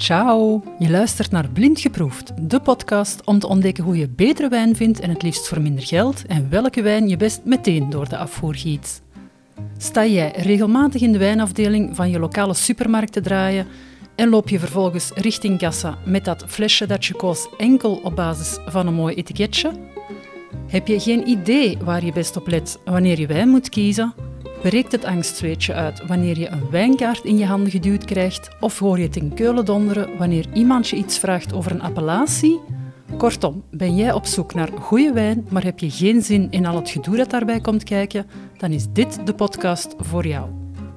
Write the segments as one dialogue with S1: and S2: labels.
S1: Ciao! Je luistert naar Blind Geproefd, de podcast om te ontdekken hoe je betere wijn vindt en het liefst voor minder geld en welke wijn je best meteen door de afvoer giet. Sta jij regelmatig in de wijnafdeling van je lokale supermarkt te draaien en loop je vervolgens richting kassa met dat flesje dat je koos enkel op basis van een mooi etiketje? Heb je geen idee waar je best op let wanneer je wijn moet kiezen? Breekt het angstzweetje uit wanneer je een wijnkaart in je handen geduwd krijgt? Of hoor je het in keulen donderen wanneer iemand je iets vraagt over een appellatie? Kortom, ben jij op zoek naar goede wijn, maar heb je geen zin in al het gedoe dat daarbij komt kijken? Dan is dit de podcast voor jou.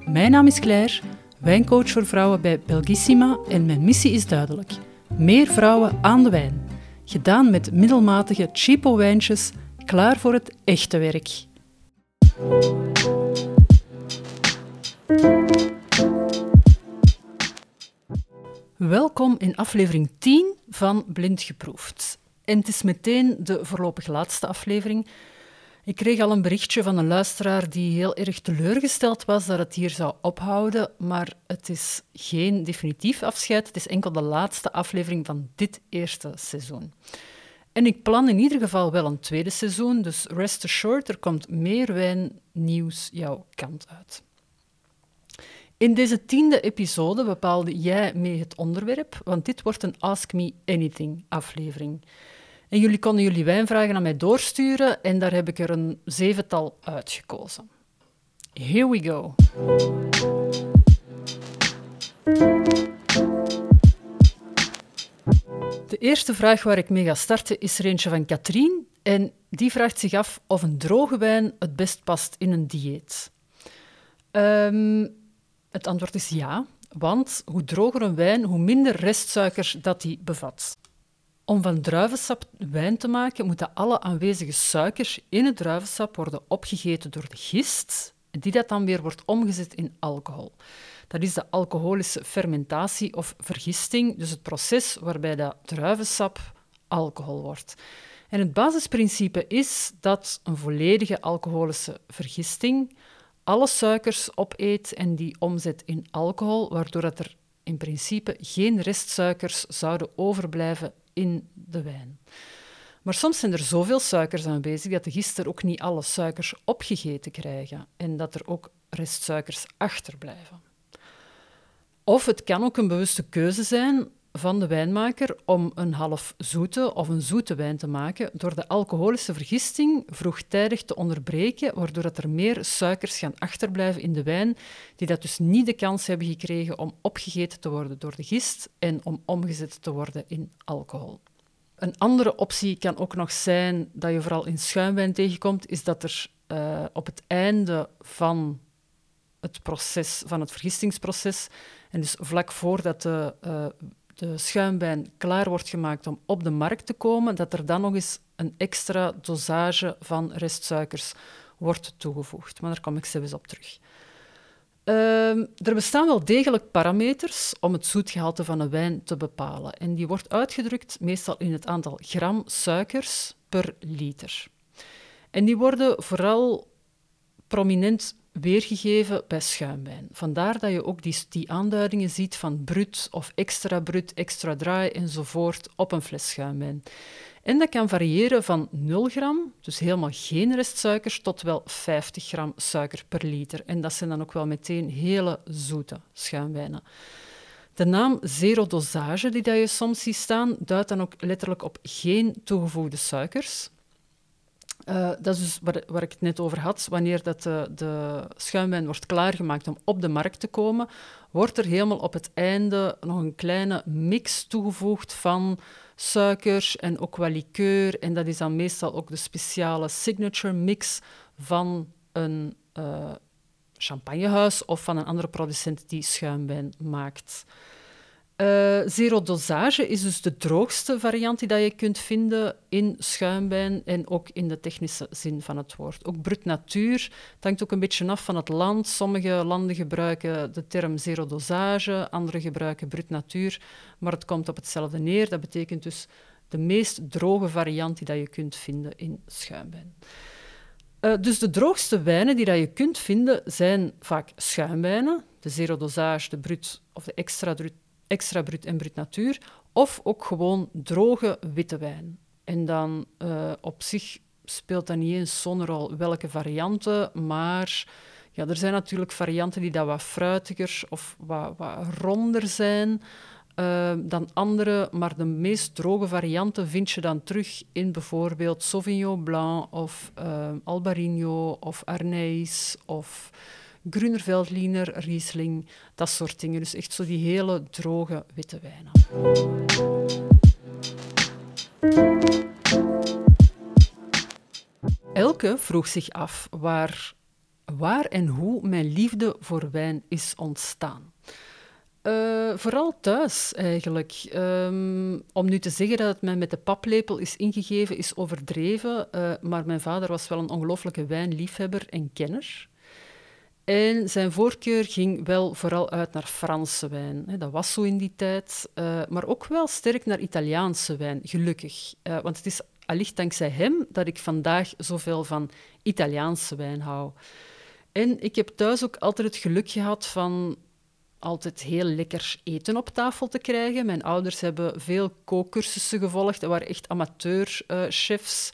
S1: Mijn naam is Claire, wijncoach voor vrouwen bij Belgissima en mijn missie is duidelijk. Meer vrouwen aan de wijn. Gedaan met middelmatige cheapo wijntjes, klaar voor het echte werk. Welkom in aflevering 10 van Blind Geproefd. En het is meteen de voorlopig laatste aflevering. Ik kreeg al een berichtje van een luisteraar die heel erg teleurgesteld was dat het hier zou ophouden, maar het is geen definitief afscheid. Het is enkel de laatste aflevering van dit eerste seizoen. En ik plan in ieder geval wel een tweede seizoen, dus rest assured, er komt meer wijnnieuws jouw kant uit. In deze tiende episode bepaalde jij mee het onderwerp, want dit wordt een Ask Me Anything aflevering. En jullie konden jullie wijnvragen aan mij doorsturen en daar heb ik er een zevental uitgekozen. Here we go. De eerste vraag waar ik mee ga starten is er eentje van Katrien. En die vraagt zich af of een droge wijn het best past in een dieet. Um, het antwoord is ja, want hoe droger een wijn, hoe minder restsuiker dat die bevat. Om van druivensap wijn te maken, moeten alle aanwezige suikers in het druivensap worden opgegeten door de gist, die dat dan weer wordt omgezet in alcohol. Dat is de alcoholische fermentatie of vergisting, dus het proces waarbij dat druivensap alcohol wordt. En het basisprincipe is dat een volledige alcoholische vergisting alle suikers opeet en die omzet in alcohol, waardoor dat er in principe geen restsuikers zouden overblijven in de wijn. Maar soms zijn er zoveel suikers aanwezig dat de gister ook niet alle suikers opgegeten krijgen en dat er ook restsuikers achterblijven. Of het kan ook een bewuste keuze zijn van de wijnmaker om een half zoete of een zoete wijn te maken door de alcoholische vergisting vroegtijdig te onderbreken, waardoor dat er meer suikers gaan achterblijven in de wijn, die dat dus niet de kans hebben gekregen om opgegeten te worden door de gist en om omgezet te worden in alcohol. Een andere optie kan ook nog zijn dat je vooral in schuimwijn tegenkomt, is dat er uh, op het einde van het proces, van het vergistingsproces, en dus vlak voordat de uh, de schuimwijn klaar wordt gemaakt om op de markt te komen, dat er dan nog eens een extra dosage van restsuikers wordt toegevoegd. Maar daar kom ik zelfs op terug. Uh, er bestaan wel degelijk parameters om het zoetgehalte van een wijn te bepalen. En die wordt uitgedrukt meestal in het aantal gram suikers per liter. En die worden vooral prominent weergegeven bij schuimwijn. Vandaar dat je ook die, die aanduidingen ziet van brut of extra brut, extra dry enzovoort op een fles schuimwijn. En dat kan variëren van 0 gram, dus helemaal geen restsuikers, tot wel 50 gram suiker per liter. En dat zijn dan ook wel meteen hele zoete schuimwijnen. De naam zero dosage, die dat je soms ziet staan, duidt dan ook letterlijk op geen toegevoegde suikers. Uh, dat is dus waar, waar, ik het net over had. Wanneer dat de, de, schuimwijn wordt klaargemaakt om op de markt te komen, wordt er helemaal op het einde nog een kleine mix toegevoegd van suikers en ook wel liqueur. En dat is dan meestal ook de speciale signature mix van een uh, champagnehuis of van een andere producent die schuimwijn maakt. Uh, zero dosage is dus de droogste variant die dat je kunt vinden in schuimwijn en ook in de technische zin van het woord. Ook brut natuur, het hangt ook een beetje af van het land. Sommige landen gebruiken de term zero dosage, andere gebruiken brut natuur, maar het komt op hetzelfde neer. Dat betekent dus de meest droge variant die dat je kunt vinden in schuimwijn. Uh, dus de droogste wijnen die dat je kunt vinden zijn vaak schuimwijnen, de zero dosage, de brut of de extra extra brut en brut natuur, of ook gewoon droge witte wijn. En dan uh, op zich speelt dat niet eens zo'n rol welke varianten, maar ja, er zijn natuurlijk varianten die dat wat fruitiger of wat, wat ronder zijn uh, dan andere, maar de meest droge varianten vind je dan terug in bijvoorbeeld Sauvignon Blanc of uh, Albarino of Arneis of Gruner Veltliner, Riesling, dat soort dingen. Dus echt zo die hele droge witte wijnen. Elke vroeg zich af waar, waar en hoe mijn liefde voor wijn is ontstaan. Uh, vooral thuis eigenlijk. Um, om nu te zeggen dat het mij met de paplepel is ingegeven, is overdreven. Uh, maar mijn vader was wel een ongelooflijke wijnliefhebber en kenner. En zijn voorkeur ging wel vooral uit naar Franse wijn. Dat was zo in die tijd. Uh, maar ook wel sterk naar Italiaanse wijn, gelukkig. want het is allicht dankzij hem dat ik vandaag zoveel van Italiaanse wijn hou. En ik heb thuis ook altijd het geluk gehad van altijd heel lekker eten op tafel te krijgen. Mijn ouders hebben veel kookcursussen gevolgd. Er waren echt amateurchefs.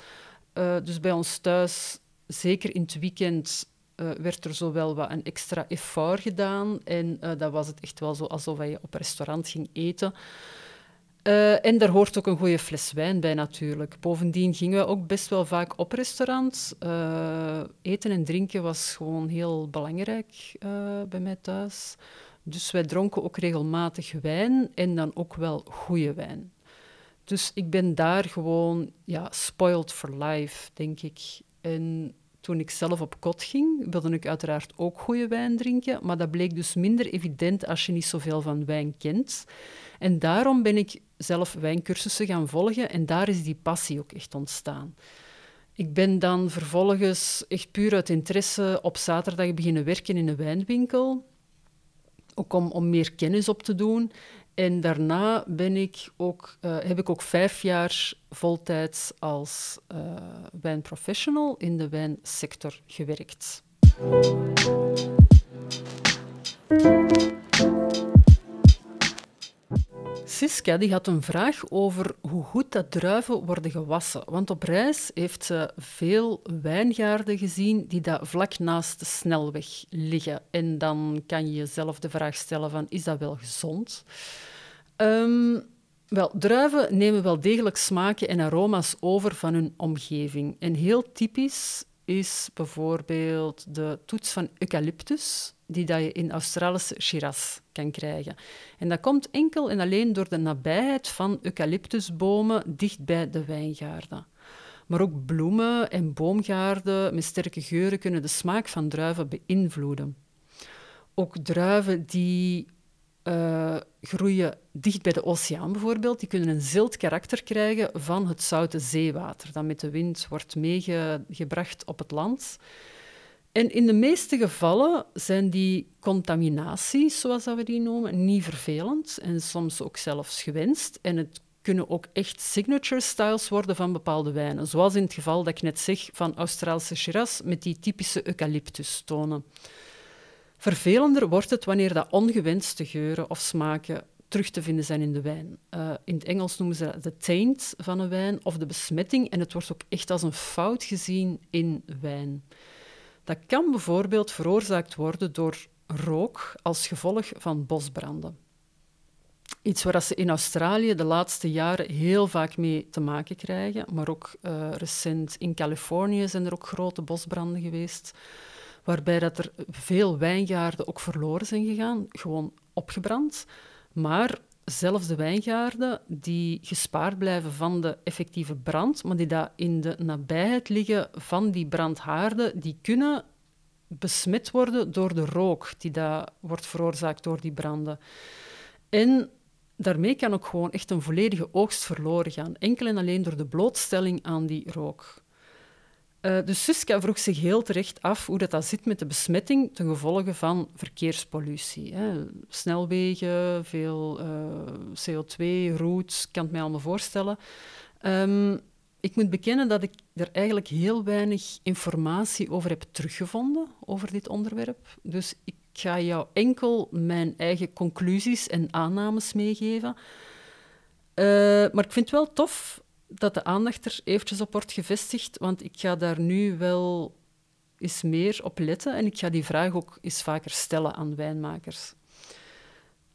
S1: Uh, dus bij ons thuis, zeker in het weekend, uh, werd er zo wel wat een extra effort gedaan. En uh, dat was het echt wel zo alsof je op restaurant ging eten. Uh, en daar hoort ook een goede fles wijn bij natuurlijk. Bovendien gingen we ook best wel vaak op restaurant. Eten en drinken was gewoon heel belangrijk bij mij thuis. Dus wij dronken ook regelmatig wijn en dan ook wel goede wijn. Dus ik ben daar gewoon ja, spoiled for life, denk ik. En toen ik zelf op kot ging, wilde ik uiteraard ook goede wijn drinken, maar dat bleek dus minder evident als je niet zoveel van wijn kent. En daarom ben ik zelf wijncursussen gaan volgen en daar is die passie ook echt ontstaan. Ik ben dan vervolgens echt puur uit interesse op zaterdag beginnen werken in een wijnwinkel ook om, om meer kennis op te doen. En daarna ben ik ook, uh, heb ik ook vijf jaar voltijds als uh, wijnprofessional in de wijnsector gewerkt. Siska die had een vraag over hoe goed dat druiven worden gewassen. Want op reis heeft ze veel wijngaarden gezien die daar vlak naast de snelweg liggen. En dan kan je jezelf de vraag stellen van, is dat wel gezond? Um, wel, druiven nemen wel degelijk smaken en aroma's over van hun omgeving. En heel typisch is bijvoorbeeld de toets van eucalyptus, die dat je in Australische Shiraz kan krijgen. En dat komt enkel en alleen door de nabijheid van eucalyptusbomen dicht bij de wijngaarden. Maar ook bloemen en boomgaarden met sterke geuren kunnen de smaak van druiven beïnvloeden. Ook druiven die uh, groeien dicht bij de oceaan bijvoorbeeld, die kunnen een zilt karakter krijgen van het zoute zeewater dat met de wind wordt meegebracht op het land. En in de meeste gevallen zijn die contaminaties, zoals we die noemen, niet vervelend en soms ook zelfs gewenst. En het kunnen ook echt signature styles worden van bepaalde wijnen, zoals in het geval dat ik net zeg van Australische Shiraz met die typische eucalyptustonen. Vervelender wordt het wanneer dat ongewenste geuren of smaken terug te vinden zijn in de wijn. Uh, in het Engels noemen ze de taint van een wijn of de besmetting en het wordt ook echt als een fout gezien in wijn. Dat kan bijvoorbeeld veroorzaakt worden door rook als gevolg van bosbranden. Iets waar ze in Australië de laatste jaren heel vaak mee te maken krijgen, maar ook uh, recent in Californië zijn er ook grote bosbranden geweest, waarbij dat er veel wijngaarden ook verloren zijn gegaan, gewoon opgebrand. Maar zelfs de wijngaarden die gespaard blijven van de effectieve brand, maar die daar in de nabijheid liggen van die brandhaarden, die kunnen besmet worden door de rook die daar wordt veroorzaakt door die branden. En daarmee kan ook gewoon echt een volledige oogst verloren gaan, enkel en alleen door de blootstelling aan die rook. Uh, dus Suska vroeg zich heel terecht af hoe dat, dat zit met de besmetting ten gevolge van verkeerspollutie. Hè. Snelwegen, veel uh, CO2, routes, kan het mij allemaal voorstellen. Um, ik moet bekennen dat ik er eigenlijk heel weinig informatie over heb teruggevonden, over dit onderwerp. Dus ik ga jou enkel mijn eigen conclusies en aannames meegeven. Uh, maar ik vind het wel tof dat de aandacht er eventjes op wordt gevestigd, want ik ga daar nu wel eens meer op letten en ik ga die vraag ook eens vaker stellen aan wijnmakers.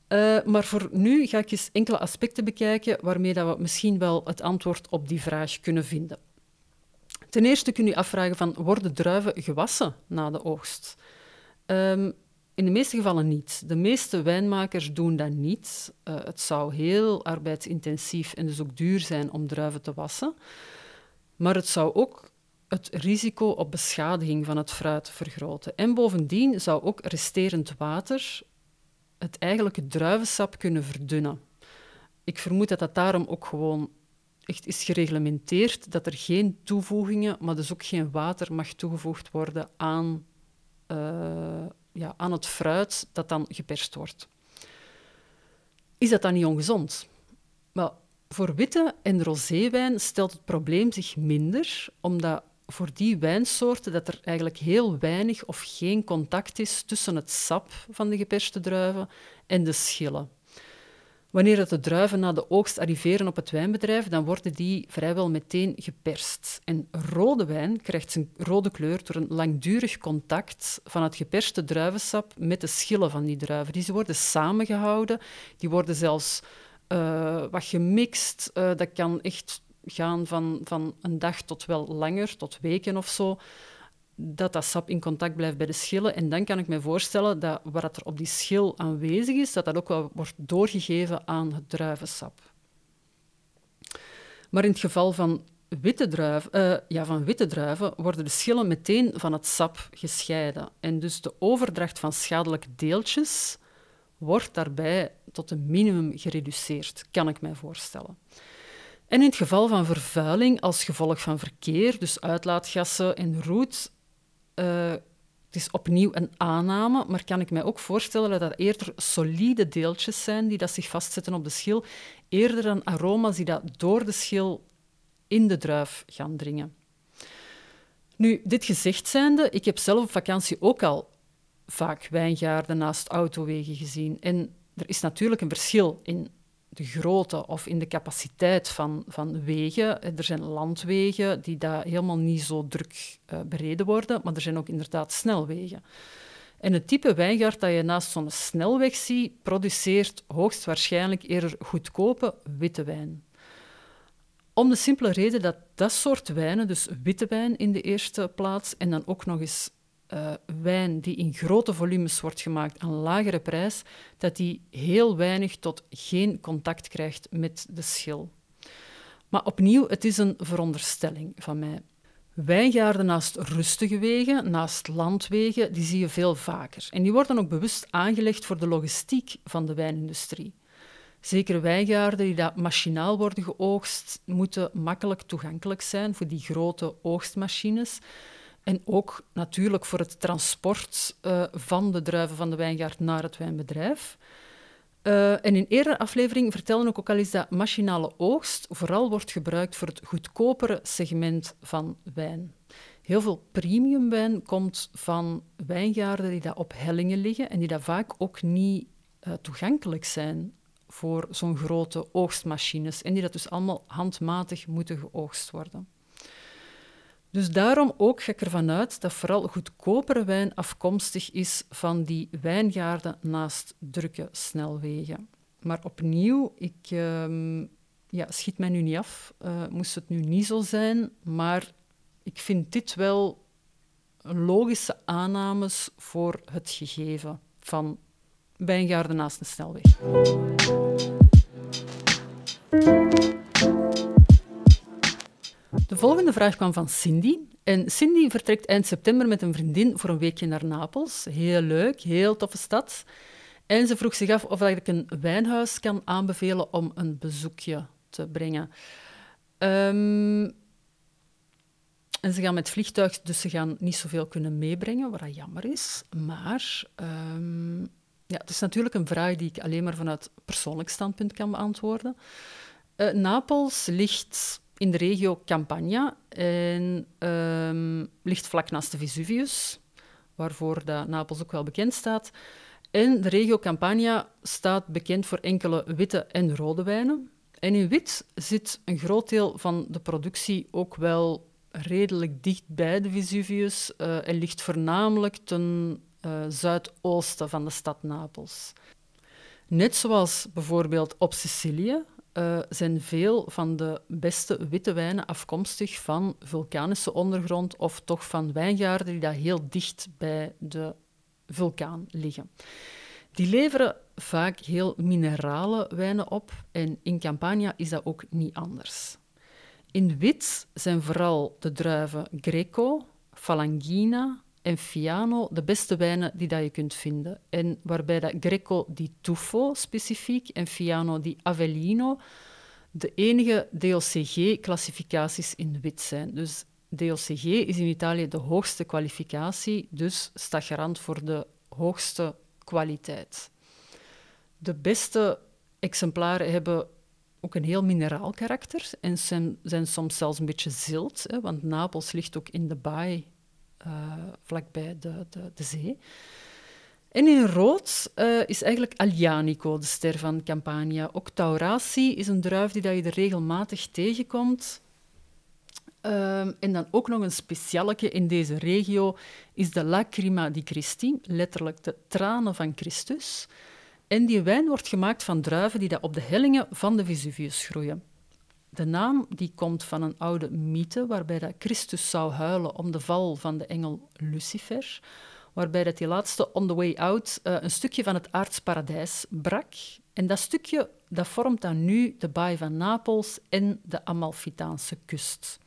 S1: Uh, maar voor nu ga ik eens enkele aspecten bekijken waarmee dat we misschien wel het antwoord op die vraag kunnen vinden. Ten eerste kun je afvragen van, worden druiven gewassen na de oogst? Um, in de meeste gevallen niet. De meeste wijnmakers doen dat niet. Uh, het zou heel arbeidsintensief en dus ook duur zijn om druiven te wassen. Maar het zou ook het risico op beschadiging van het fruit vergroten. En bovendien zou ook resterend water het eigenlijke druivensap kunnen verdunnen. Ik vermoed dat dat daarom ook gewoon echt is gereglementeerd dat er geen toevoegingen, maar dus ook geen water mag toegevoegd worden aan, uh, ja, aan het fruit dat dan geperst wordt. Is dat dan niet ongezond? Wel, voor witte en roséwijn stelt het probleem zich minder, omdat voor die wijnsoorten dat er eigenlijk heel weinig of geen contact is tussen het sap van de geperste druiven en de schillen. Wanneer de druiven na de oogst arriveren op het wijnbedrijf, dan worden die vrijwel meteen geperst. En rode wijn krijgt zijn rode kleur door een langdurig contact van het geperste druivensap met de schillen van die druiven. Die worden samengehouden, die worden zelfs uh, wat gemixt. Uh, dat kan echt gaan van, van een dag tot wel langer, tot weken of zo, dat dat sap in contact blijft bij de schillen. En dan kan ik me voorstellen dat wat er op die schil aanwezig is, dat dat ook wel wordt doorgegeven aan het druivensap. Maar in het geval van witte, druiven, uh, ja, van witte druiven worden de schillen meteen van het sap gescheiden. En dus de overdracht van schadelijke deeltjes wordt daarbij tot een minimum gereduceerd, kan ik mij voorstellen. En in het geval van vervuiling als gevolg van verkeer, dus uitlaatgassen en roet, uh, het is opnieuw een aanname, maar kan ik mij ook voorstellen dat dat eerder solide deeltjes zijn die dat zich vastzetten op de schil, eerder dan aroma's die dat door de schil in de druif gaan dringen. Nu, dit gezegd zijnde, ik heb zelf op vakantie ook al vaak wijngaarden naast autowegen gezien. En er is natuurlijk een verschil in de grootte of in de capaciteit van, van wegen. Er zijn landwegen die daar helemaal niet zo druk uh, bereden worden, maar er zijn ook inderdaad snelwegen. En het type wijngaard dat je naast zo'n snelweg ziet, produceert hoogstwaarschijnlijk eerder goedkope witte wijn. Om de simpele reden dat dat soort wijnen, dus witte wijn in de eerste plaats, en dan ook nog eens uh, wijn die in grote volumes wordt gemaakt aan lagere prijs, dat die heel weinig tot geen contact krijgt met de schil. Maar opnieuw, het is een veronderstelling van mij. Wijngaarden naast rustige wegen, naast landwegen, die zie je veel vaker. En die worden ook bewust aangelegd voor de logistiek van de wijnindustrie. Zekere wijngaarden die dat machinaal worden geoogst, moeten makkelijk toegankelijk zijn voor die grote oogstmachines. En ook natuurlijk voor het transport uh, van de druiven van de wijngaard naar het wijnbedrijf. Uh, en in eerdere aflevering vertellen we ook al eens dat machinale oogst vooral wordt gebruikt voor het goedkopere segment van wijn. Heel veel premiumwijn komt van wijngaarden die daar op hellingen liggen en die daar vaak ook niet uh, toegankelijk zijn voor zo'n grote oogstmachines en die dat dus allemaal handmatig moeten geoogst worden. Dus daarom ook ga ik ervan uit dat vooral goedkopere wijn afkomstig is van die wijngaarden naast drukke snelwegen. Maar opnieuw, ik uh, ja, schiet mij nu niet af, uh, moest het nu niet zo zijn, maar ik vind dit wel logische aannames voor het gegeven van wijngaarden naast een snelweg. De volgende vraag kwam van Cindy. En Cindy vertrekt eind september met een vriendin voor een weekje naar Napels. Heel leuk, heel toffe stad. En ze vroeg zich af of ik een wijnhuis kan aanbevelen om een bezoekje te brengen. Um, en ze gaan met vliegtuig, dus ze gaan niet zoveel kunnen meebrengen, wat jammer is. Maar um, ja, het is natuurlijk een vraag die ik alleen maar vanuit persoonlijk standpunt kan beantwoorden. Uh, Napels ligt in de regio Campania en um, ligt vlak naast de Vesuvius. waarvoor dat Napels ook wel bekend staat. En de regio Campania staat bekend voor enkele witte en rode wijnen. En in wit zit een groot deel van de productie ook wel redelijk dicht bij de Vesuvius uh, en ligt voornamelijk ten uh, zuidoosten van de stad Napels. Net zoals bijvoorbeeld op Sicilië uh, zijn veel van de beste witte wijnen afkomstig van vulkanische ondergrond of toch van wijngaarden die daar heel dicht bij de vulkaan liggen. Die leveren vaak heel minerale wijnen op en in Campania is dat ook niet anders. In wit zijn vooral de druiven Greco, Falangina en Fiano de beste wijnen die dat je kunt vinden. En waarbij dat Greco di Tuffo specifiek en Fiano di Avellino de enige DOCG-classificaties in wit zijn. Dus DOCG is in Italië de hoogste kwalificatie, dus staat garant voor de hoogste kwaliteit. De beste exemplaren hebben ook een heel mineraal karakter en zijn, soms zelfs een beetje zilt, hè, want Napels ligt ook in de baai vlakbij de, de, de zee. En in rood uh, is eigenlijk Aglianico de ster van Campania. Ook is een druif die dat je er regelmatig tegenkomt. Um, en dan ook nog een specialeke in deze regio is de Lacrima di Christi, letterlijk de tranen van Christus. En die wijn wordt gemaakt van druiven die dat op de hellingen van de Vesuvius groeien. De naam die komt van een oude mythe waarbij dat Christus zou huilen om de val van de engel Lucifer, waarbij dat die laatste on the way out uh, een stukje van het aardsparadijs brak. En dat stukje dat vormt dan nu de baai van Napels en de Amalfitaanse kust.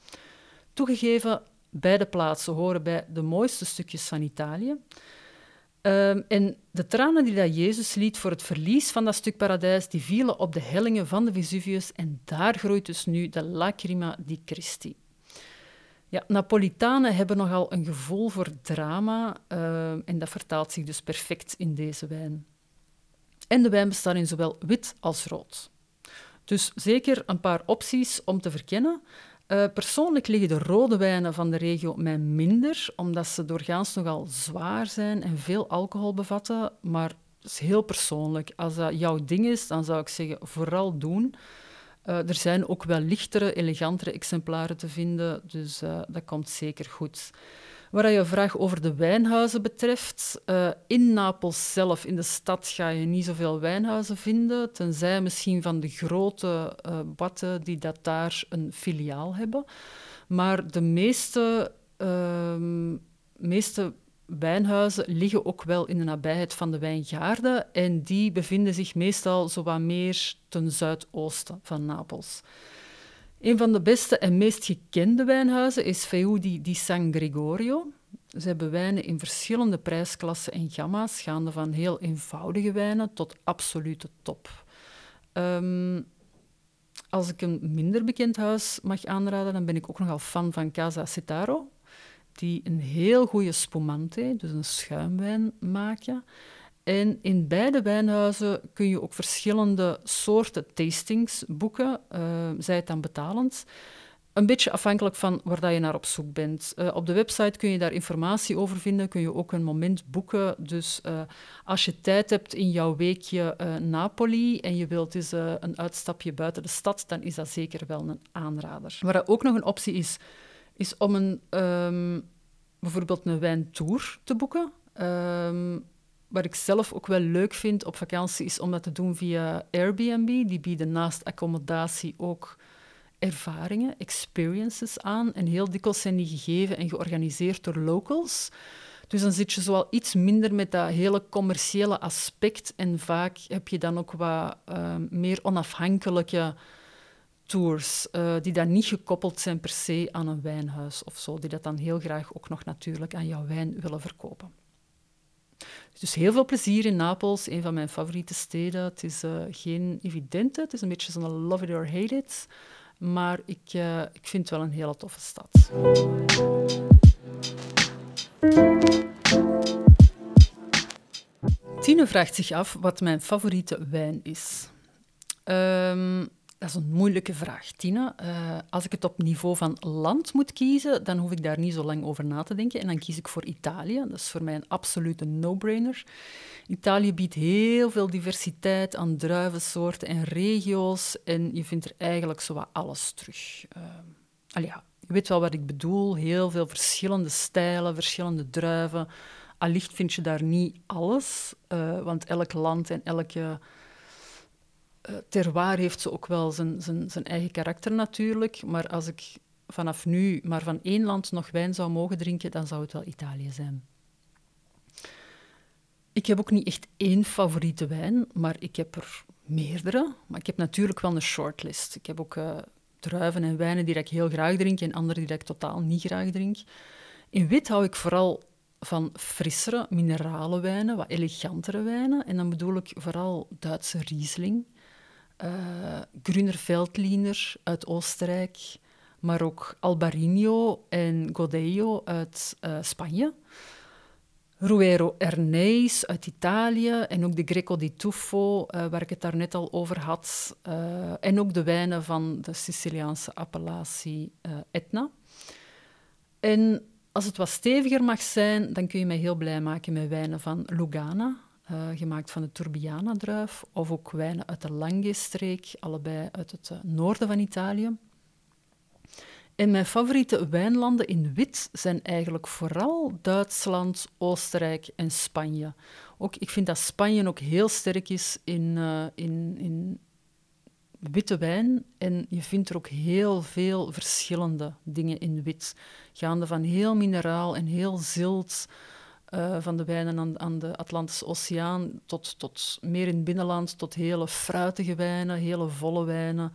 S1: Toegegeven, beide plaatsen horen bij de mooiste stukjes van Italië. Um, en de tranen die dat Jezus liet voor het verlies van dat stuk paradijs, die vielen op de hellingen van de Vesuvius en daar groeit dus nu de Lacrima di Christi. Ja, Napolitanen hebben nogal een gevoel voor drama um, en dat vertaalt zich dus perfect in deze wijn. En de wijn bestaat in zowel wit als rood. Dus zeker een paar opties om te verkennen. Uh, persoonlijk liggen de rode wijnen van de regio mij minder, omdat ze doorgaans nogal zwaar zijn en veel alcohol bevatten. Maar dat is heel persoonlijk. Als dat jouw ding is, dan zou ik zeggen, vooral doen. Uh, er zijn ook wel lichtere, elegantere exemplaren te vinden, dus uh, dat komt zeker goed. Wat je vraag over de wijnhuizen betreft, uh, in Napels zelf, in de stad, ga je niet zoveel wijnhuizen vinden, tenzij misschien van de grote uh, batten die dat daar een filiaal hebben. Maar de meeste, uh, meeste wijnhuizen liggen ook wel in de nabijheid van de wijngaarden en die bevinden zich meestal zo wat meer ten zuidoosten van Napels. Een van de beste en meest gekende wijnhuizen is Feudi di San Gregorio. Ze hebben wijnen in verschillende prijsklassen en gamma's, gaande van heel eenvoudige wijnen tot absolute top. Um, als ik een minder bekend huis mag aanraden, dan ben ik ook nogal fan van Casa Cetaro, die een heel goede spumante, dus een schuimwijn, maken. En in beide wijnhuizen kun je ook verschillende soorten tastings boeken, uh, zij het dan betalend. Een beetje afhankelijk van waar je naar op zoek bent. Uh, op de website kun je daar informatie over vinden, kun je ook een moment boeken. Dus uh, als je tijd hebt in jouw weekje Napoli en je wilt eens een uitstapje buiten de stad, dan is dat zeker wel een aanrader. Waar ook nog een optie is, is om een, um, bijvoorbeeld een wijntour te boeken. Um, wat ik zelf ook wel leuk vind op vakantie is om dat te doen via Airbnb. Die bieden naast accommodatie ook ervaringen, experiences aan. En heel dikwijls zijn die gegeven en georganiseerd door locals. Dus dan zit je zoal iets minder met dat hele commerciële aspect. En vaak heb je dan ook wat uh, meer onafhankelijke tours, uh, die dan niet gekoppeld zijn per se aan een wijnhuis of zo. Die dat dan heel graag ook nog natuurlijk aan jouw wijn willen verkopen. Dus heel veel plezier in Napels, een van mijn favoriete steden. Het is uh, geen evidente, het is een beetje zo'n love it or hate it. Maar ik, uh, ik vind het wel een hele toffe stad. Tine vraagt zich af wat mijn favoriete wijn is. Um, Dat is een moeilijke vraag, Tina. Uh, als ik het op niveau van land moet kiezen, dan hoef ik daar niet zo lang over na te denken. En dan kies ik voor Italië. Dat is voor mij een absolute no-brainer. Italië biedt heel veel diversiteit aan druivensoorten en regio's. En je vindt er eigenlijk zowat alles terug. Uh, ja, je weet wel wat ik bedoel. Heel veel verschillende stijlen, verschillende druiven. Allicht vind je daar niet alles, uh, want elk land en elke uh, terroir heeft ze ook wel zijn, zijn, zijn eigen karakter natuurlijk. Maar als ik vanaf nu maar van één land nog wijn zou mogen drinken, dan zou het wel Italië zijn. Ik heb ook niet echt één favoriete wijn, maar ik heb er meerdere. Maar ik heb natuurlijk wel een shortlist. Ik heb ook uh, druiven en wijnen die ik heel graag drink en andere die ik totaal niet graag drink. In wit hou ik vooral van frissere minerale wijnen, wat elegantere wijnen. En dan bedoel ik vooral Duitse Riesling, uh, Grüner Veltliner uit Oostenrijk, maar ook Albarino en Godello uit uh, Spanje. Ruero Ernés uit Italië en ook de Greco di Tuffo, uh, waar ik het daarnet al over had. En ook de wijnen van de Siciliaanse appellatie Etna. En als het wat steviger mag zijn, dan kun je mij heel blij maken met wijnen van Lugana, gemaakt van de Turbiana-druif, of ook wijnen uit de Langhe-streek, allebei uit het noorden van Italië. En mijn favoriete wijnlanden in wit zijn eigenlijk vooral Duitsland, Oostenrijk en Spanje. Ook, ik vind dat Spanje ook heel sterk is in, uh, in, in witte wijn. En je vindt er ook heel veel verschillende dingen in wit. Gaande van heel mineraal en heel zilt, uh, van de wijnen aan, aan, de Atlantische Oceaan, tot, tot meer in het binnenland, tot hele fruitige wijnen, hele volle wijnen.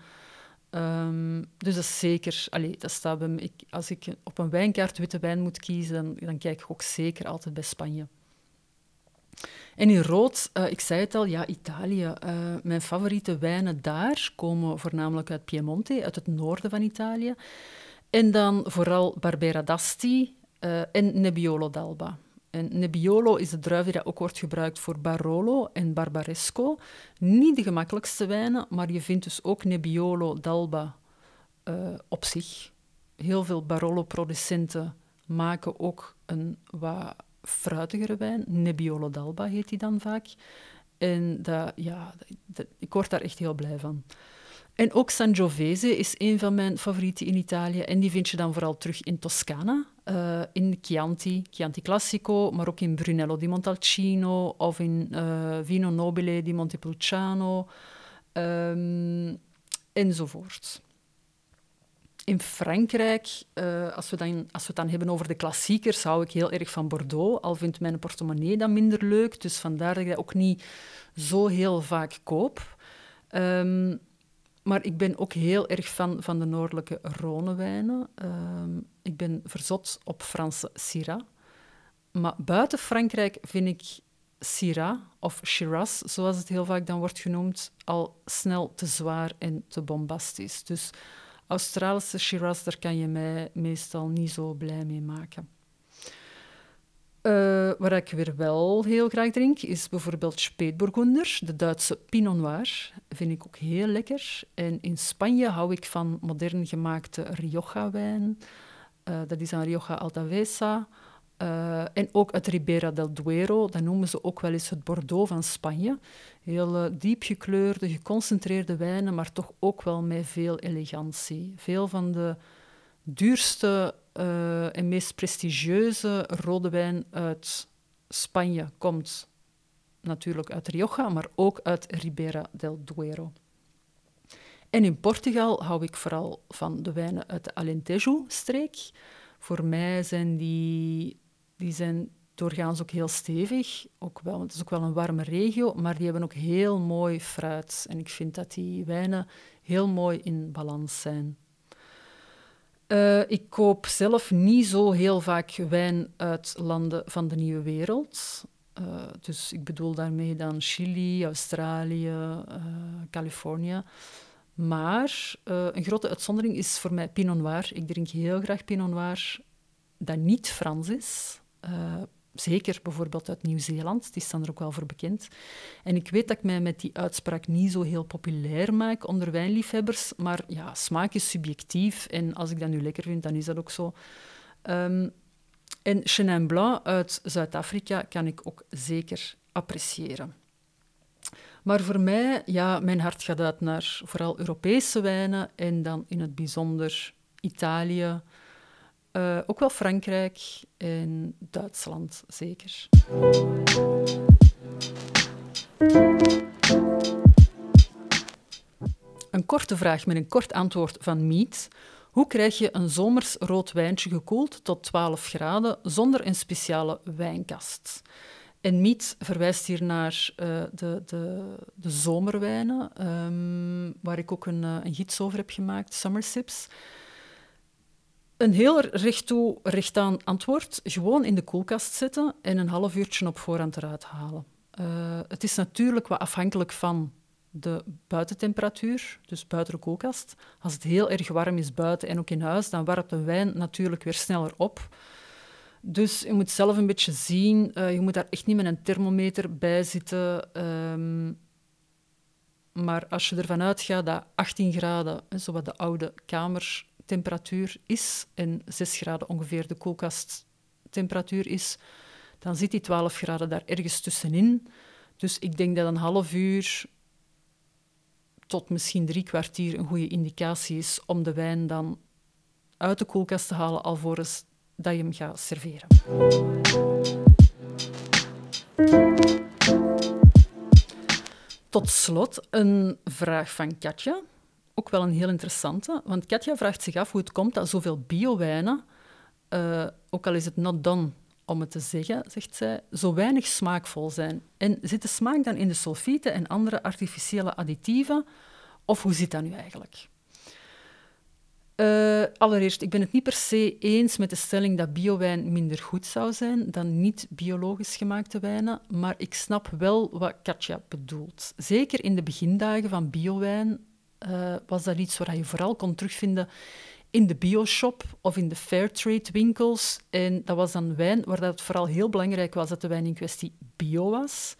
S1: Um, dus dat is zeker, allee, dat staat bij. Ik, als ik op een wijnkaart witte wijn moet kiezen, dan, kijk ik ook zeker altijd bij Spanje. En in rood, uh, ik zei het al, ja, Italië. Uh, mijn favoriete wijnen daar komen voornamelijk uit Piemonte, uit het noorden van Italië. En dan vooral Barbera d'Asti en Nebbiolo d'Alba. En Nebbiolo is de druif die ook wordt gebruikt voor Barolo en Barbaresco. Niet de gemakkelijkste wijnen, maar je vindt dus ook Nebbiolo d'Alba uh, op zich. Heel veel Barolo-producenten maken ook een wat fruitigere wijn. Nebbiolo d'Alba heet die dan vaak. En dat, ja, dat, ik word daar echt heel blij van. En ook Sangiovese is een van mijn favorieten in Italië. En die vind je dan vooral terug in Toscana, uh, in Chianti, Chianti Classico, maar ook in Brunello di Montalcino of in uh, Vino Nobile di Montepulciano um, enzovoort. In Frankrijk, uh, als, we dan, als we het dan hebben over de klassiekers, hou ik heel erg van Bordeaux. Al vindt mijn portemonnee dat minder leuk, dus vandaar dat ik dat ook niet zo heel vaak koop. Um, maar ik ben ook heel erg fan van de noordelijke Rhonewijnen. Uh, ik ben verzot op Franse Syrah. Maar buiten Frankrijk vind ik Syrah of Shiraz, zoals het heel vaak dan wordt genoemd, al snel te zwaar en te bombastisch. Dus Australische Shiraz, daar kan je mij meestal niet zo blij mee maken. Uh, wat ik weer wel heel graag drink, is bijvoorbeeld Spätburgunder, de Duitse Pinot Noir. Vind ik ook heel lekker. En in Spanje hou ik van modern gemaakte Rioja-wijn. Uh, dat is een Rioja Altavesa. Uh, en ook uit Ribera del Duero, dat noemen ze ook wel eens het Bordeaux van Spanje. Heel diep gekleurde, geconcentreerde wijnen, maar toch ook wel met veel elegantie. Veel van de duurste uh, en meest prestigieuze rode wijn uit Spanje komt natuurlijk uit Rioja, maar ook uit Ribera del Duero. En in Portugal hou ik vooral van de wijnen uit de Alentejo-streek. Voor mij zijn die, die zijn doorgaans ook heel stevig. Ook wel, het is ook wel een warme regio, maar die hebben ook heel mooi fruit. En ik vind dat die wijnen heel mooi in balans zijn. Uh, ik koop zelf niet zo heel vaak wijn uit landen van de nieuwe wereld. Uh, dus ik bedoel daarmee dan Chili, Australië, uh, Californië. Maar een grote uitzondering is voor mij Pinot Noir. Ik drink heel graag Pinot Noir dat niet Frans is. Zeker bijvoorbeeld uit Nieuw-Zeeland, die staan er ook wel voor bekend. En ik weet dat ik mij met die uitspraak niet zo heel populair maak onder wijnliefhebbers, maar ja, smaak is subjectief en als ik dat nu lekker vind, dan is dat ook zo. Um, en Chenin Blanc uit Zuid-Afrika kan ik ook zeker appreciëren. Maar voor mij, ja, mijn hart gaat uit naar vooral Europese wijnen en dan in het bijzonder Italië, uh, ook wel Frankrijk en Duitsland zeker. Een korte vraag met een kort antwoord van Miet. Hoe krijg je een zomers rood wijntje gekoeld tot 12 graden zonder een speciale wijnkast? En Miet verwijst hier naar uh, de, de, de zomerwijnen, um, waar ik ook een, uh, een gids over heb gemaakt, Summer Sips. Een heel recht toe, recht aan antwoord. Gewoon in de koelkast zetten en een half uurtje op voorhand eruit halen. Uh, het is natuurlijk wat afhankelijk van de buitentemperatuur, dus buiten de koelkast. Als het heel erg warm is buiten en ook in huis, dan warmt de wijn natuurlijk weer sneller op. Dus je moet zelf een beetje zien. Uh, je moet daar echt niet met een thermometer bij zitten. Um, maar als je ervan uitgaat dat 18 graden, zo wat de oude kamertemperatuur is, en 6 graden ongeveer de koelkasttemperatuur is, dan zit die 12 graden daar ergens tussenin. Dus ik denk dat een half uur tot misschien drie kwartier een goede indicatie is om de wijn dan uit de koelkast te halen alvorens dat je hem gaat serveren. Tot slot een vraag van Katja. Ook wel een heel interessante, want Katja vraagt zich af hoe het komt dat zoveel biowijnen, uh, ook al is het not done om het te zeggen, zegt zij, zo weinig smaakvol zijn. En zit de smaak dan in de sulfieten en andere artificiële additieven? Of hoe zit dat nu eigenlijk? Uh, allereerst, ik ben het niet per se eens met de stelling dat biowijn minder goed zou zijn dan niet biologisch gemaakte wijnen, maar ik snap wel wat Katja bedoelt. Zeker in de begindagen van biowijn uh, was dat iets waar je vooral kon terugvinden in de bioshop of in de fairtrade winkels. En dat was dan wijn waar het vooral heel belangrijk was dat de wijn in kwestie bio was.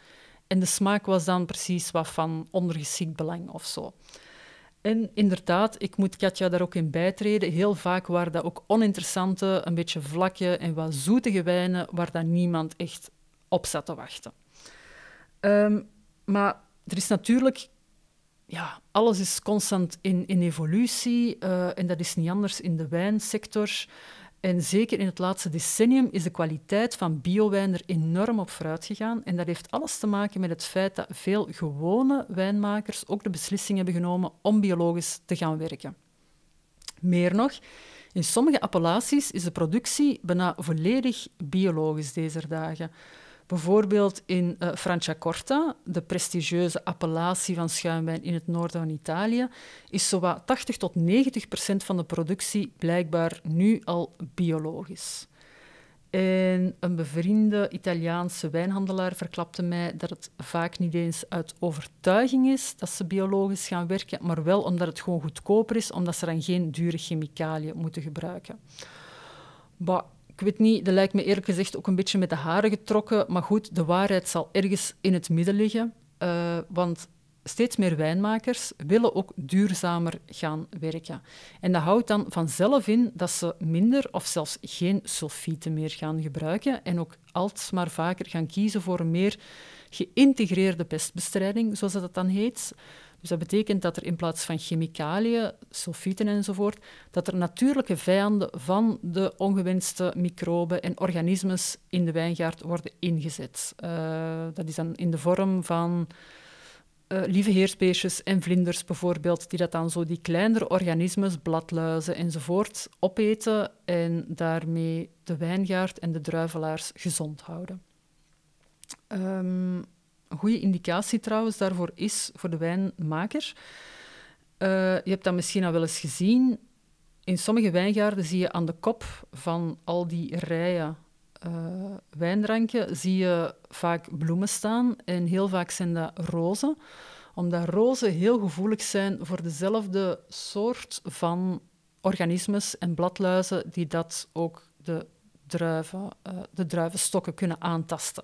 S1: En de smaak was dan precies wat van ondergeschikt belang of zo. En inderdaad, ik moet Katja daar ook in bijtreden. Heel vaak waren dat ook oninteressante, een beetje vlakke en wat zoetige wijnen waar dan niemand echt op zat te wachten. Um, maar er is natuurlijk... Ja, alles is constant in, in evolutie uh, en dat is niet anders in de wijnsector. En zeker in het laatste decennium is de kwaliteit van biowijn er enorm op vooruit gegaan. En dat heeft alles te maken met het feit dat veel gewone wijnmakers ook de beslissing hebben genomen om biologisch te gaan werken. Meer nog, in sommige appellaties is de productie bijna volledig biologisch deze dagen. Bijvoorbeeld in uh, Franciacorta, de prestigieuze appellatie van schuimwijn in het noorden van Italië, is zowat 80 tot 90 procent van de productie blijkbaar nu al biologisch. En een bevriende Italiaanse wijnhandelaar verklapte mij dat het vaak niet eens uit overtuiging is dat ze biologisch gaan werken, maar wel omdat het gewoon goedkoper is, omdat ze dan geen dure chemicaliën moeten gebruiken. Bah, ik weet niet, dat lijkt me eerlijk gezegd ook een beetje met de haren getrokken. Maar goed, de waarheid zal ergens in het midden liggen. Uh, want steeds meer wijnmakers willen ook duurzamer gaan werken. En dat houdt dan vanzelf in dat ze minder of zelfs geen sulfieten meer gaan gebruiken en ook alsmaar vaker gaan kiezen voor een meer geïntegreerde pestbestrijding, zoals dat dan heet. Dus dat betekent dat er in plaats van chemicaliën, sulfieten enzovoort, dat er natuurlijke vijanden van de ongewenste microben en organismes in de wijngaard worden ingezet. Uh, dat is dan in de vorm van uh, lieve en vlinders bijvoorbeeld, die dat dan zo die kleinere organismes, bladluizen enzovoort, opeten en daarmee de wijngaard en de druivelaars gezond houden. Um, een goede indicatie trouwens daarvoor is voor de wijnmaker. Uh, je hebt dat misschien al wel eens gezien. In sommige wijngaarden zie je aan de kop van al die rijen uh, wijndranken zie je vaak bloemen staan. En heel vaak zijn dat rozen. Omdat rozen heel gevoelig zijn voor dezelfde soort van organismes en bladluizen die dat ook de druiven, uh, de druivenstokken kunnen aantasten.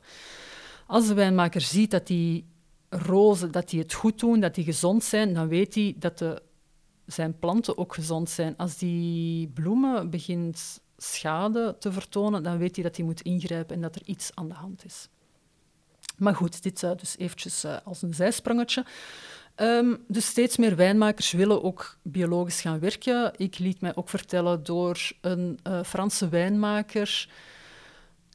S1: Als de wijnmaker ziet dat die rozen dat die het goed doen, dat die gezond zijn, dan weet hij dat de, zijn planten ook gezond zijn. Als die bloemen begint schade te vertonen, dan weet hij dat hij moet ingrijpen en dat er iets aan de hand is. Maar goed, dit uh, dus eventjes uh, als een zijsprongetje. Um, dus steeds meer wijnmakers willen ook biologisch gaan werken. Ik liet mij ook vertellen door een uh, Franse wijnmaker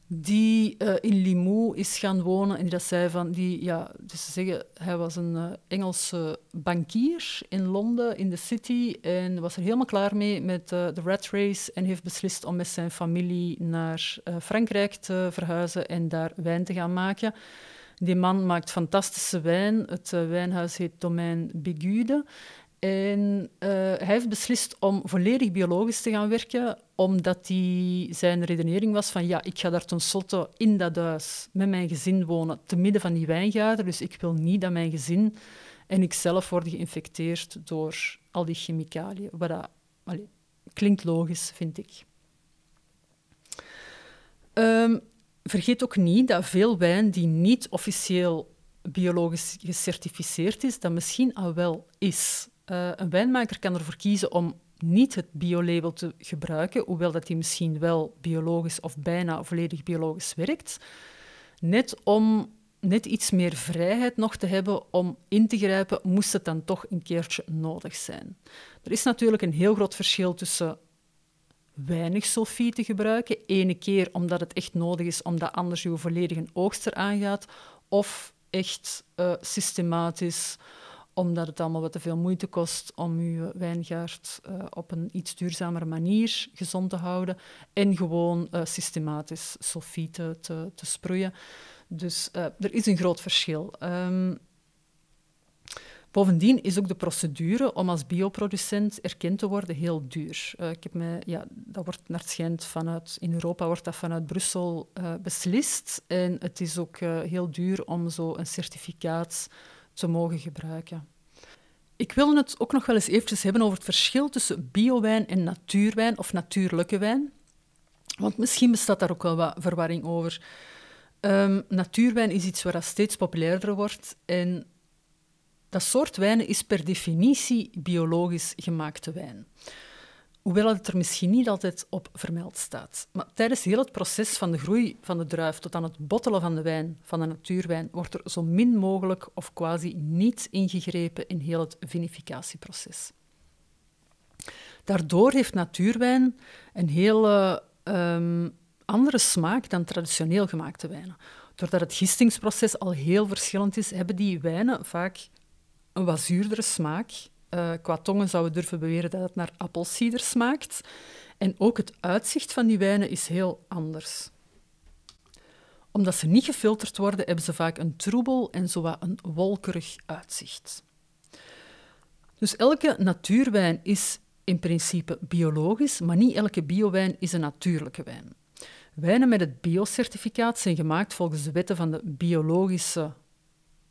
S1: die uh, in Limoux is gaan wonen en die dat zei van, die, ja, dus ze zeggen, hij was een uh, Engelse bankier in Londen, in de city, en was er helemaal klaar mee met uh, de rat race en heeft beslist om met zijn familie naar Frankrijk te verhuizen en daar wijn te gaan maken. Die man maakt fantastische wijn. Het wijnhuis heet Domaine Bigude. En uh, hij heeft beslist om volledig biologisch te gaan werken, omdat die, zijn redenering was van ja, ik ga daar tenslotte in dat huis met mijn gezin wonen, te midden van die wijngaarden. Dus ik wil niet dat mijn gezin en ik zelf worden geïnfecteerd door al die chemicaliën. Wat dat, klinkt logisch, vind ik. Um, vergeet ook niet dat veel wijn die niet officieel biologisch gecertificeerd is, dat misschien al wel is. Uh, een wijnmaker kan ervoor kiezen om niet het biolabel te gebruiken, hoewel dat die misschien wel biologisch of bijna volledig biologisch werkt, net om net iets meer vrijheid nog te hebben om in te grijpen, moest het dan toch een keertje nodig zijn. Er is natuurlijk een heel groot verschil tussen weinig sulfiet te gebruiken, ene keer omdat het echt nodig is, omdat anders je volledige oogst eraan gaat, of echt uh, systematisch omdat het allemaal wat te veel moeite kost om uw wijngaard uh, op een iets duurzamere manier gezond te houden en gewoon uh, systematisch sulfieten te, te sproeien. Dus uh, er is een groot verschil. Um, Bovendien is ook de procedure om als bioproducent erkend te worden heel duur. Ik heb me, ja, dat wordt naar schijnt vanuit, in Europa wordt dat vanuit Brussel beslist. En het is ook heel duur om zo een certificaat te mogen gebruiken. Ik wil het ook nog wel eens eventjes hebben over het verschil tussen biowijn en natuurwijn of natuurlijke wijn. Want misschien bestaat daar ook wel wat verwarring over. Um, natuurwijn is iets waar steeds populairder wordt en dat soort wijnen is per definitie biologisch gemaakte wijn. Hoewel het er misschien niet altijd op vermeld staat. Maar tijdens heel het proces van de groei van de druif tot aan het bottelen van de wijn, van de natuurwijn, wordt er zo min mogelijk of quasi niet ingegrepen in heel het vinificatieproces. Daardoor heeft natuurwijn een hele um, andere smaak dan traditioneel gemaakte wijnen. Doordat het gistingsproces al heel verschillend is, hebben die wijnen vaak een wat zuurdere smaak uh, qua tongen zouden durven beweren dat het naar appelsieder smaakt. En ook het uitzicht van die wijnen is heel anders. Omdat ze niet gefilterd worden, hebben ze vaak een troebel en zowat een wolkerig uitzicht. Dus elke natuurwijn is in principe biologisch, maar niet elke biowijn is een natuurlijke wijn. Wijnen met het biocertificaat zijn gemaakt volgens de wetten van de biologische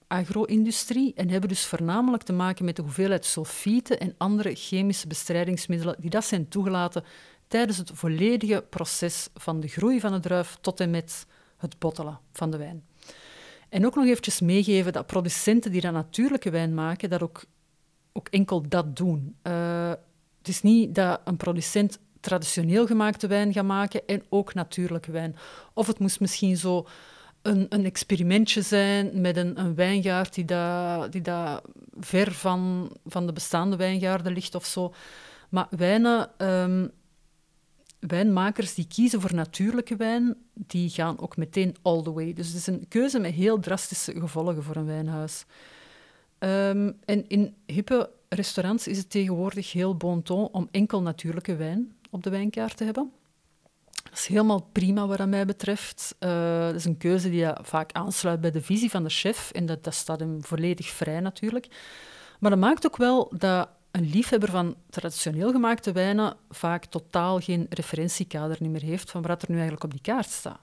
S1: agro-industrie en hebben dus voornamelijk te maken met de hoeveelheid sulfieten en andere chemische bestrijdingsmiddelen die dat zijn toegelaten tijdens het volledige proces van de groei van de druif tot en met het bottelen van de wijn. En ook nog eventjes meegeven dat producenten die dat natuurlijke wijn maken, dat ook, ook enkel dat doen. Uh, het is niet dat een producent traditioneel gemaakte wijn gaat maken en ook natuurlijke wijn. Of het moest misschien zo een, een experimentje zijn met een, een wijngaard die, dat, die dat ver van, van de bestaande wijngaarden ligt of zo. Maar wijnen, um, wijnmakers die kiezen voor natuurlijke wijn, die gaan ook meteen all the way. Dus het is een keuze met heel drastische gevolgen voor een wijnhuis. Um, en in hippe restaurants is het tegenwoordig heel bon ton om enkel natuurlijke wijn op de wijnkaart te hebben. Dat is helemaal prima wat mij betreft. Uh, dat is een keuze die vaak aansluit bij de visie van de chef en dat, dat staat hem volledig vrij natuurlijk. Maar dat maakt ook wel dat een liefhebber van traditioneel gemaakte wijnen vaak totaal geen referentiekader meer heeft van wat er nu eigenlijk op die kaart staat.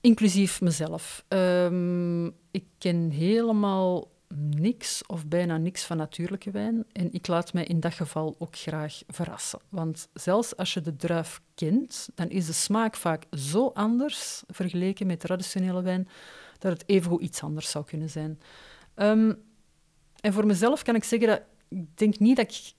S1: Inclusief mezelf. Um, ik ken helemaal niks of bijna niks van natuurlijke wijn. En ik laat mij in dat geval ook graag verrassen. Want zelfs als je de druif kent, dan is de smaak vaak zo anders vergeleken met traditionele wijn, dat het evengoed iets anders zou kunnen zijn. Ehm, en voor mezelf kan ik zeggen dat ik denk niet dat ik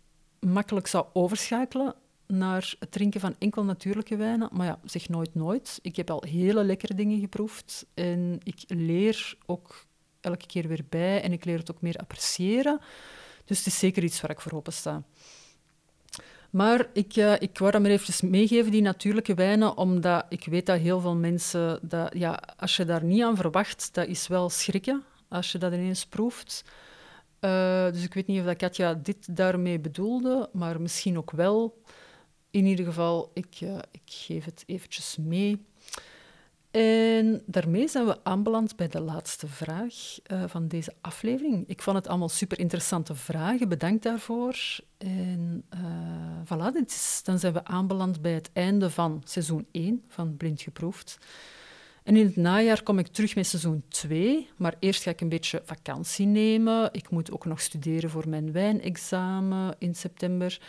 S1: makkelijk zou overschakelen naar het drinken van enkel natuurlijke wijnen. Maar ja, zeg nooit nooit. Ik heb al hele lekkere dingen geproefd. En ik leer ook elke keer weer bij. En ik leer het ook meer appreciëren. Dus het is zeker iets waar ik voor open sta. Maar ik, uh, ik wou dat maar even meegeven, die natuurlijke wijnen, omdat ik weet dat heel veel mensen... Dat, ja, als je daar niet aan verwacht, dat is wel schrikken als je dat ineens proeft. Uh, dus ik weet niet of dat Katja dit daarmee bedoelde, maar misschien ook wel. In ieder geval, ik, uh, ik geef het eventjes mee. En daarmee zijn we aanbeland bij de laatste vraag uh, van deze aflevering. Ik vond het allemaal super interessante vragen, bedankt daarvoor. En voilà, is, dan zijn we aanbeland bij het einde van seizoen 1 van Blind Geproefd. En in het najaar kom ik terug met seizoen 2, maar eerst ga ik een beetje vakantie nemen. Ik moet ook nog studeren voor mijn wijnexamen in september.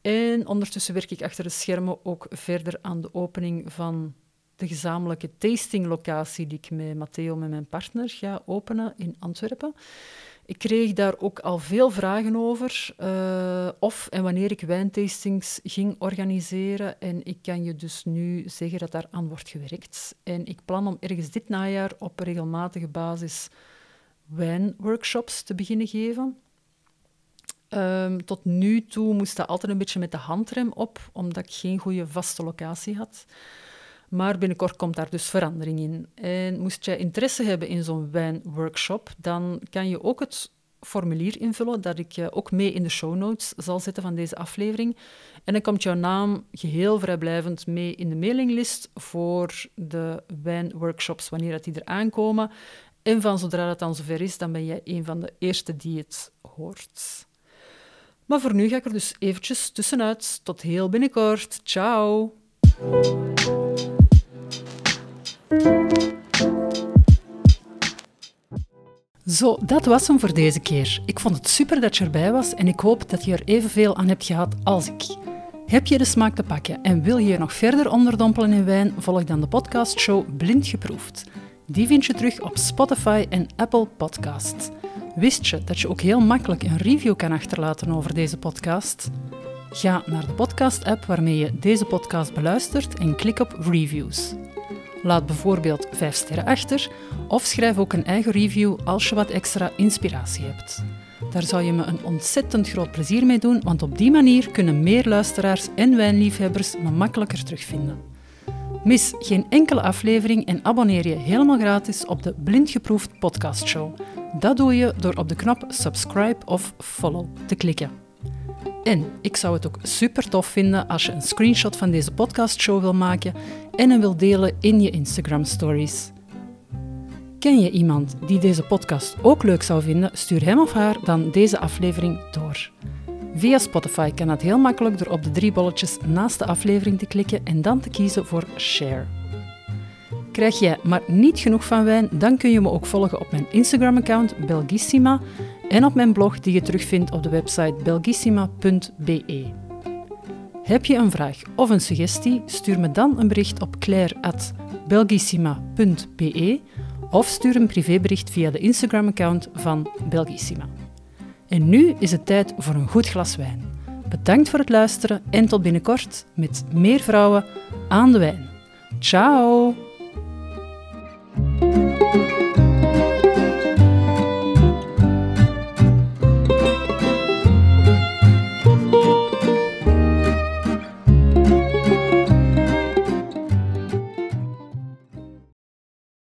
S1: En ondertussen werk ik achter de schermen ook verder aan de opening van de gezamenlijke tastinglocatie die ik met Matteo, met mijn partner, ga openen in Antwerpen. Ik kreeg daar ook al veel vragen over, uh, of en wanneer ik wijntastings ging organiseren. En ik kan je dus nu zeggen dat daar aan wordt gewerkt. En ik plan om ergens dit najaar op regelmatige basis wijnworkshops te beginnen geven. Um, tot nu toe moest dat altijd een beetje met de handrem op, omdat ik geen goede vaste locatie had. Maar binnenkort komt daar dus verandering in. En moest jij interesse hebben in zo'n wijnworkshop, dan kan je ook het formulier invullen dat ik ook mee in de show notes zal zetten van deze aflevering. En dan komt jouw naam geheel vrijblijvend mee in de mailinglist voor de wijnworkshops wanneer dat die er aankomen. En van zodra dat dan zover is, dan ben jij een van de eerste die het hoort. Maar voor nu ga ik er dus eventjes tussenuit. Tot heel binnenkort. Ciao! Zo, dat was hem voor deze keer. Ik vond het super dat je erbij was en ik hoop dat je er evenveel aan hebt gehad als ik. Heb je de smaak te pakken en wil je je nog verder onderdompelen in wijn, volg dan de podcastshow Blind Geproefd. Die vind je terug op Spotify en Apple Podcasts. Wist je dat je ook heel makkelijk een review kan achterlaten over deze podcast? Ga naar de podcast-app waarmee je deze podcast beluistert en klik op Reviews. Laat bijvoorbeeld 5 sterren achter of schrijf ook een eigen review als je wat extra inspiratie hebt. Daar zou je me een ontzettend groot plezier mee doen, want op die manier kunnen meer luisteraars en wijnliefhebbers me makkelijker terugvinden. Mis geen enkele aflevering en abonneer je helemaal gratis op de Blind Geproefd podcastshow. Dat doe je door op de knop subscribe of follow te klikken. En ik zou het ook super tof vinden als je een screenshot van deze podcastshow wil maken en hem wil delen in je Instagram stories. Ken je iemand die deze podcast ook leuk zou vinden? Stuur hem of haar dan deze aflevering door. Via Spotify kan dat heel makkelijk door op de drie bolletjes naast de aflevering te klikken en dan te kiezen voor Share. Krijg jij maar niet genoeg van wijn, dan kun je me ook volgen op mijn Instagram-account Belgissima en op mijn blog die je terugvindt op de website belgissima.be. Heb je een vraag of een suggestie? Stuur me dan een bericht op claire.belgissima.be of stuur een privébericht via de Instagram-account van Belgissima. En nu is het tijd voor een goed glas wijn. Bedankt voor het luisteren en tot binnenkort met meer vrouwen aan de wijn. Ciao!